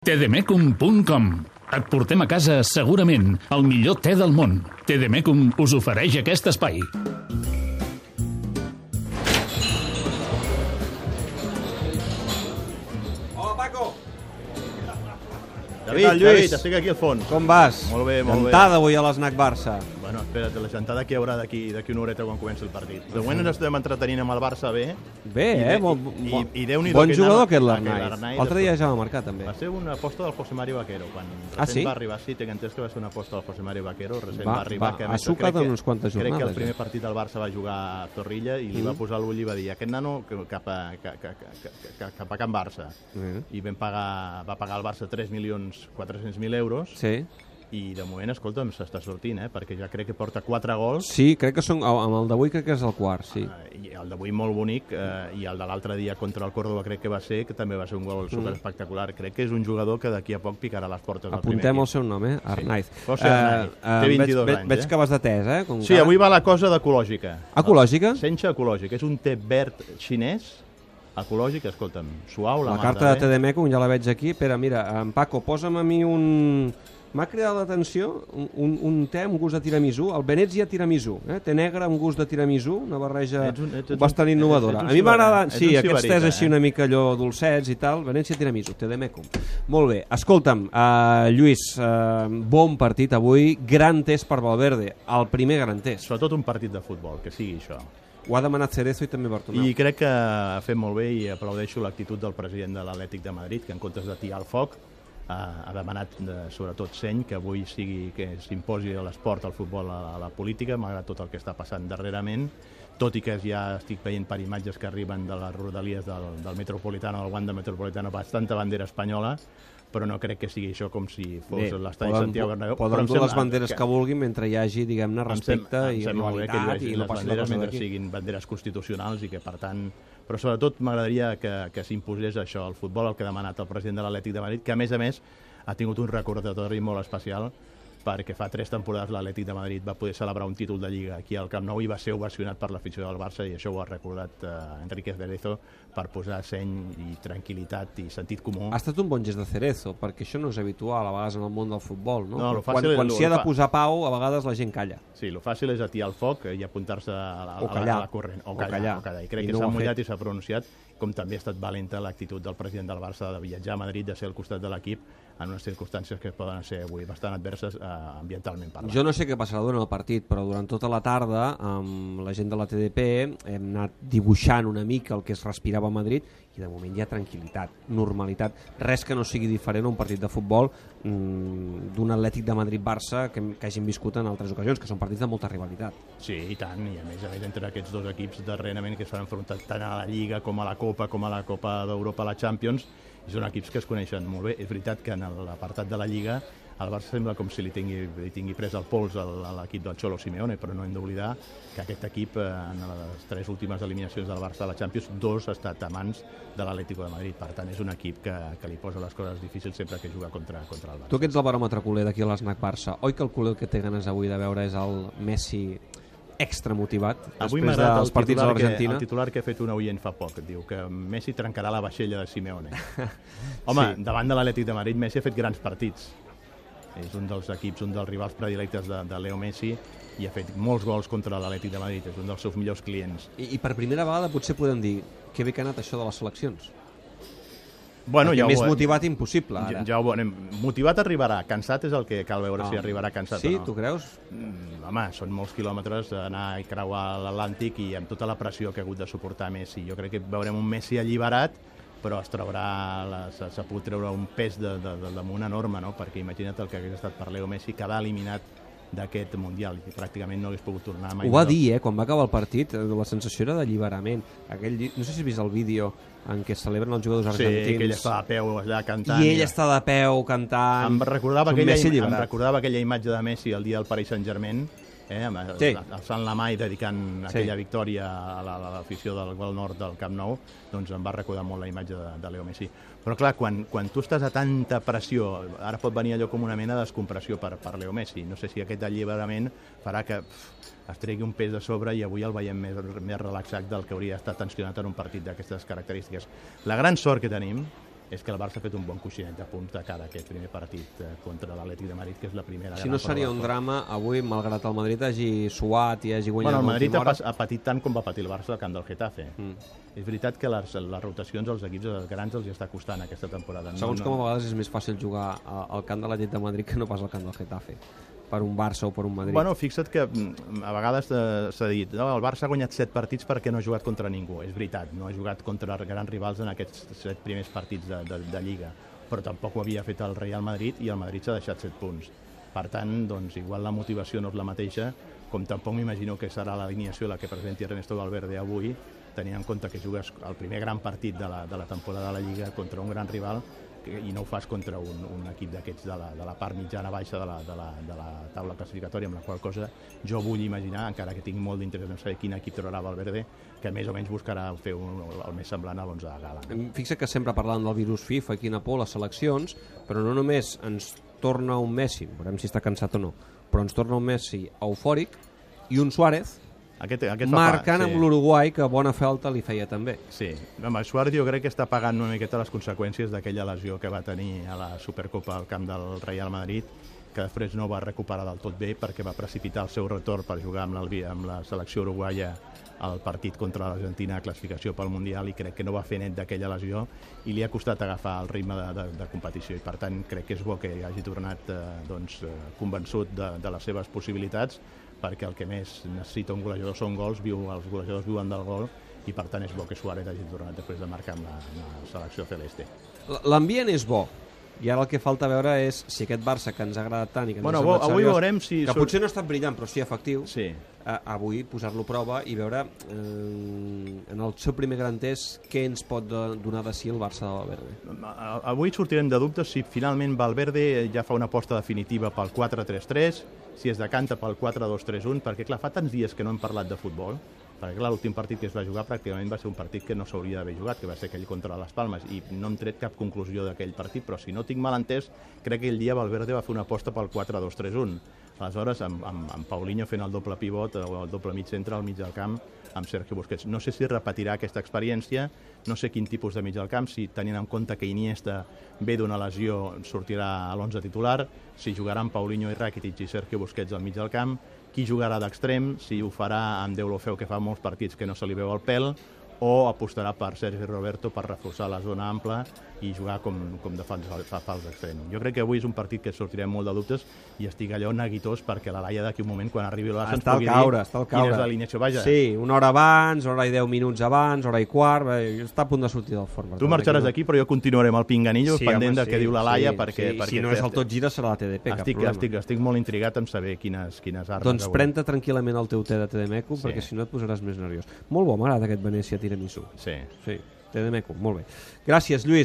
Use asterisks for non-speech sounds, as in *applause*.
tdmecum.com Et portem a casa segurament el millor te del món. TDMecum us ofereix aquest espai. Hola, Paco! David? David, estic aquí al fons. Com vas? Molt bé, molt bé. Cantada avui a l'Snac Barça. Bueno, espera't, la gentada que hi haurà d'aquí d'aquí una horeta quan comenci el partit. De moment ens estem entretenint amb el Barça bé. Bé, I eh? bé, Molt, i- molt- i bon que jugador anava- aquest aquest l'Arnaiz. L'altre dia ja va marcar, també. Va ser una aposta del José Mario Vaquero. Quan Ah, sí? va arribar, sí, tinc entès que va ser una aposta del José Mario Vaquero. Recent Va- va, arribar. va- que, ha sucat que- unes quantes Crec que el jornades, primer partit del Barça va jugar a Zorrilla i li Mm. va posar l'ull i va dir aquest nano cap a, ca- ca- ca- ca- cap a Can Barça. Mm. I vam pagar, va pagar el Barça 3 milions 400.000 euros Sí. I de moment, escolta'm, s'està sortint, eh? perquè ja crec que porta 4 gols Sí, crec que són, amb el d'avui crec que és el quart, sí. eh, i el d'avui molt bonic eh, i el de l'altre dia contra el Córdoba crec que va ser, que també va ser un gol super espectacular. Crec que és un jugador que d'aquí a poc picarà les portes del Apuntem primer el equip. seu nom, eh? Arnaiz. José Arnaiz. Té 22 veig, anys, Veig eh? que vas de tes, eh? Com Sí, avui va la cosa d'ecològica. Ecològica? Sense ecològic. És un té verd xinès ecològic, escolta'm, suau, la, La carta de bé. TDMecum ja la veig aquí. Espera, mira, en Paco, posa'm a mi un... M'ha cridat l'atenció un, un, un te amb gust de tiramisú, el Venezia tiramisú, eh? té negre amb gust de tiramisú, una barreja Ets un- ets un- bastant ets- innovadora. ets un a mi m'agrada, sí, ets un aquests així eh? una mica allò dolcets i tal, Venezia tiramisú, TDMecum. Molt bé, escolta'm, uh, Lluís, uh, bon partit avui, gran test per Valverde, el primer gran test. Sobretot un partit de futbol, que sigui això. Ho ha demanat Cerezo i també Bartomeu. I crec que ha fet molt bé i aplaudeixo l'actitud del president de l'Atlètic de Madrid, que en comptes de tirar el foc ha, demanat, de, sobretot seny, que avui sigui que s'imposi l'esport, al futbol, a, a la política, malgrat tot el que està passant darrerament, tot i que ja estic veient per imatges que arriben de les rodalies del, del Metropolitano, del Wanda Metropolitano, bastanta bandera espanyola, però no crec que sigui això com si fos l'estadi Santiago Bernabéu. poden dur les banderes que, vulguin mentre hi hagi, diguem-ne, respecte em i sembla que rivalitat i no les passi la banderes cosa mentre siguin banderes constitucionals i que per tant però sobretot m'agradaria que, que s'imposés això al futbol, el que ha demanat el president de l'Atlètic de Madrid, que a més a més ha tingut un recordatori molt especial perquè fa tres temporades l'Atlètic de Madrid va poder celebrar un títol de Lliga aquí al Camp Nou i va ser ovacionat per l'afició del Barça i això ho ha recordat eh, Enrique Cerezo per posar seny i tranquil·litat i sentit comú. Ha estat un bon gest de Cerezo, perquè això no és habitual a vegades en el món del futbol, no? No, quan és- quan s'hi ha de posar pau, a vegades la gent calla. Sí, el fàcil és atiar el foc i apuntar-se a, la, a, la, callar. a la corrent. O O callar, callar. o callar. I crec I que no ho s'ha ha mullat i s'ha pronunciat, com també ha estat valenta l'actitud del president del Barça de viatjar a Madrid, de ser al costat de l'equip en unes circumstàncies que poden ser avui bastant adverses eh, ambientalment parlant. Jo no sé què passarà durant el partit, però durant tota la tarda, amb la gent de la TDP, hem anat dibuixant una mica el que es respirava a Madrid i de moment hi ha tranquil·litat, normalitat, res que no sigui diferent a un partit de futbol mm, d'un Atlètic de Madrid-Barça que, que hagin viscut en altres ocasions, que són partits de molta rivalitat. Sí, i tant, i a més a més entre aquests dos equips darrerament que s'han enfrontat tant a la Lliga com a la Copa, com a la Copa d'Europa, la Champions, són equips que es coneixen molt bé. És veritat que en l'apartat de la Lliga el Barça sembla com si li tingui, li tingui pres el pols a l'equip del Xolo Simeone, però no hem d'oblidar que aquest equip eh, en les tres últimes eliminacions del Barça a la Champions, dos ha estat a mans de l'Atlético de Madrid. Per tant, és un equip que, que li posa les coses difícils sempre que juga contra, contra el Barça. Tu que ets el baròmetre culer d'aquí a l'Snac Barça, oi que el culer que té ganes avui de veure és el Messi extra motivat Avui després dels el partits de l'Argentina? el titular que ha fet un oient fa poc. Diu que Messi trencarà la vaixella de Simeone. *laughs* Home, sí. davant de l'Atlètic de Madrid, Messi ha fet grans partits. És un dels equips, un dels rivals predilectes de, de Leo Messi i ha fet molts gols contra l'Atlètic de Madrid. És un dels seus millors clients. I, I per primera vegada potser podem dir que bé que ha anat això de les seleccions. Bueno, Perquè ja ho més veurem. motivat impossible, ara. Ja, ja ho veurem. Motivat arribarà. Cansat és el que cal veure si arribarà cansat sí, o no. tu creus? Mm, home, són molts quilòmetres anar i creuar l'Atlàntic i amb tota la pressió que ha hagut de suportar Messi. Jo crec que veurem un Messi alliberat, però es traurà, la, se, se pot treure un pes de, de, de damunt enorme, no? perquè imagina't el que hagués estat per Leo Messi, quedar eliminat d'aquest Mundial i pràcticament no hagués pogut tornar mai. Ho va dir, eh, quan va acabar el partit, eh, la sensació era d'alliberament. Aquell, no sé si has vist el vídeo en què celebren els jugadors Sí, argentins. que ell està de peu allà cantant. I ell està de peu cantant. Em recordava, aquella, em recordava aquella imatge de Messi el dia del Paris Saint-Germain, eh, amb, Sí. alçant la mà i dedicant Sí. aquella victòria a la- l'afició del gol nord del Camp Nou, doncs em va recordar molt la imatge de, de Leo Messi. Però clar, quan, quan tu estàs a tanta pressió, ara pot venir allò com una mena de descompressió per, per Leo Messi. No sé si aquest alliberament farà que pff, es tregui un pes de sobre i avui el veiem més, més relaxat del que hauria estat tensionat en un partit d'aquestes característiques. La gran sort que tenim és que el Barça ha fet un bon coixinet de punts de cara a aquest primer partit eh, contra l'Atlètic de Madrid, que és la primera Si no seria un drama avui, malgrat el Madrid hagi suat i hagi guanyat Bueno, el Madrid hora. ha patit tant com va patir el Barça al camp del Getafe. Mm. És veritat que les, les rotacions als equips grans els hi està costant aquesta temporada. Segons com a vegades és més fàcil jugar al camp de l'Atlètic de Madrid que no pas al camp del Getafe per un Barça o per un Madrid. Bueno, fixa't que mm, a vegades eh, s'ha dit no, el Barça ha guanyat 7 partits perquè no ha jugat contra ningú. És veritat, no ha jugat contra grans rivals en aquests 7 primers partits de, de, de Lliga, però tampoc ho havia fet el Real Madrid i el Madrid s'ha deixat 7 punts. Per tant, doncs, igual la motivació no és la mateixa, com tampoc m'imagino que serà l'alineació la que presenti Ernesto Valverde avui, tenint en compte que jugues el primer gran partit de la, de la temporada de la Lliga contra un gran rival i no ho fas contra un, un equip d'aquests de, la, de la part mitjana baixa de la, de, la, de la taula classificatòria, amb la qual cosa jo vull imaginar, encara que tinc molt d'interès en saber quin equip trobarà Valverde, que més o menys buscarà fer un, el més semblant a l'11 de gala. Fixa que sempre parlant del virus FIFA i quina por les seleccions, però no només ens torna un Messi, veurem si està cansat o no, però ens torna un Messi eufòric i un Suárez Aquest, aquest fa marcant pa- amb l'Uruguai que bona falta li feia també. Sí, home, Suárez jo crec que està pagant una miqueta les conseqüències d'aquella lesió que va tenir a la Supercopa al camp del Real Madrid, que després no va recuperar del tot bé perquè va precipitar el seu retorn per jugar amb, amb la selecció uruguaia al partit contra l'Argentina a classificació pel Mundial i crec que no va fer net d'aquella lesió i li ha costat agafar el ritme de, de, de competició. I per tant crec que és bo que hagi tornat eh, doncs, eh, convençut de, de les seves possibilitats perquè el que més necessita un golejador són gols, viu, els golejadors viuen del gol i per tant és bo que Suárez hagi tornat després de marcar amb la, amb la selecció celeste. L'ambient és bo, i ara el que falta veure és si aquest Barça que ens ha agradat tant i que ens Bueno, ha semblat avui seriós, veurem si que surt- potser no ha estat brillant però sí efectiu Sí, a, avui posar-lo a prova i veure eh, en el seu primer gran test què ens pot donar de si el Barça de Valverde. Avui sortirem de dubtes si finalment Valverde ja fa una aposta definitiva pel 4-3-3, si es decanta pel 4-2-3-1, perquè clar, fa tants dies que no hem parlat de futbol, perquè clar, l'últim partit que es va jugar pràcticament va ser un partit que no s'hauria d'haver jugat, que va ser aquell contra les Palmes, i no hem tret cap conclusió d'aquell partit, però si no tinc mal entès, crec que aquell dia Valverde va fer una aposta pel 4-2-3-1. Aleshores, amb, amb, amb Paulinho fent el doble pivot o el doble mig centre al mig del camp amb Sergio Busquets. No sé si repetirà aquesta experiència, no sé quin tipus de mig del camp, si tenint en compte que Iniesta ve d'una lesió sortirà a l'11 titular, si jugarà amb Paulinho i Rakitic i Sergio Busquets al mig del camp, qui jugarà d'extrem, si ho farà amb Deulofeu, que fa molts partits que no se li veu el pèl, o apostarà per Sergi Roberto per reforçar la zona ampla i jugar com, com de fals, fa fals extrem. Jo crec que avui és un partit que sortirem molt de dubtes i estic allò neguitós perquè la Laia d'aquí un moment, quan arribi Barça, ens està al pugui caure, dir està al quina caure és l'alineació. Vaja, sí, una hora abans, hora i deu minuts abans hora i quart, eh, està a punt de sortir del forn tu marxaràs no- d'aquí, però jo continuaré amb el pinganillo, Sí, pendent home, del que sí, diu la Laia, sí, perquè... sí. perquè si no és el tot gira serà la TDP, cap estic, problema. estic, estic molt intrigat en saber quines, quines armes... Doncs pren-te tranquil·lament el teu té de Tedemeco, Sí. perquè si no et posaràs més nerviós. Molt bo, m'agrada aquest Venècia tiramisú. Sí. Sí, Tedemeco, molt bé. Gràcies, Lluís.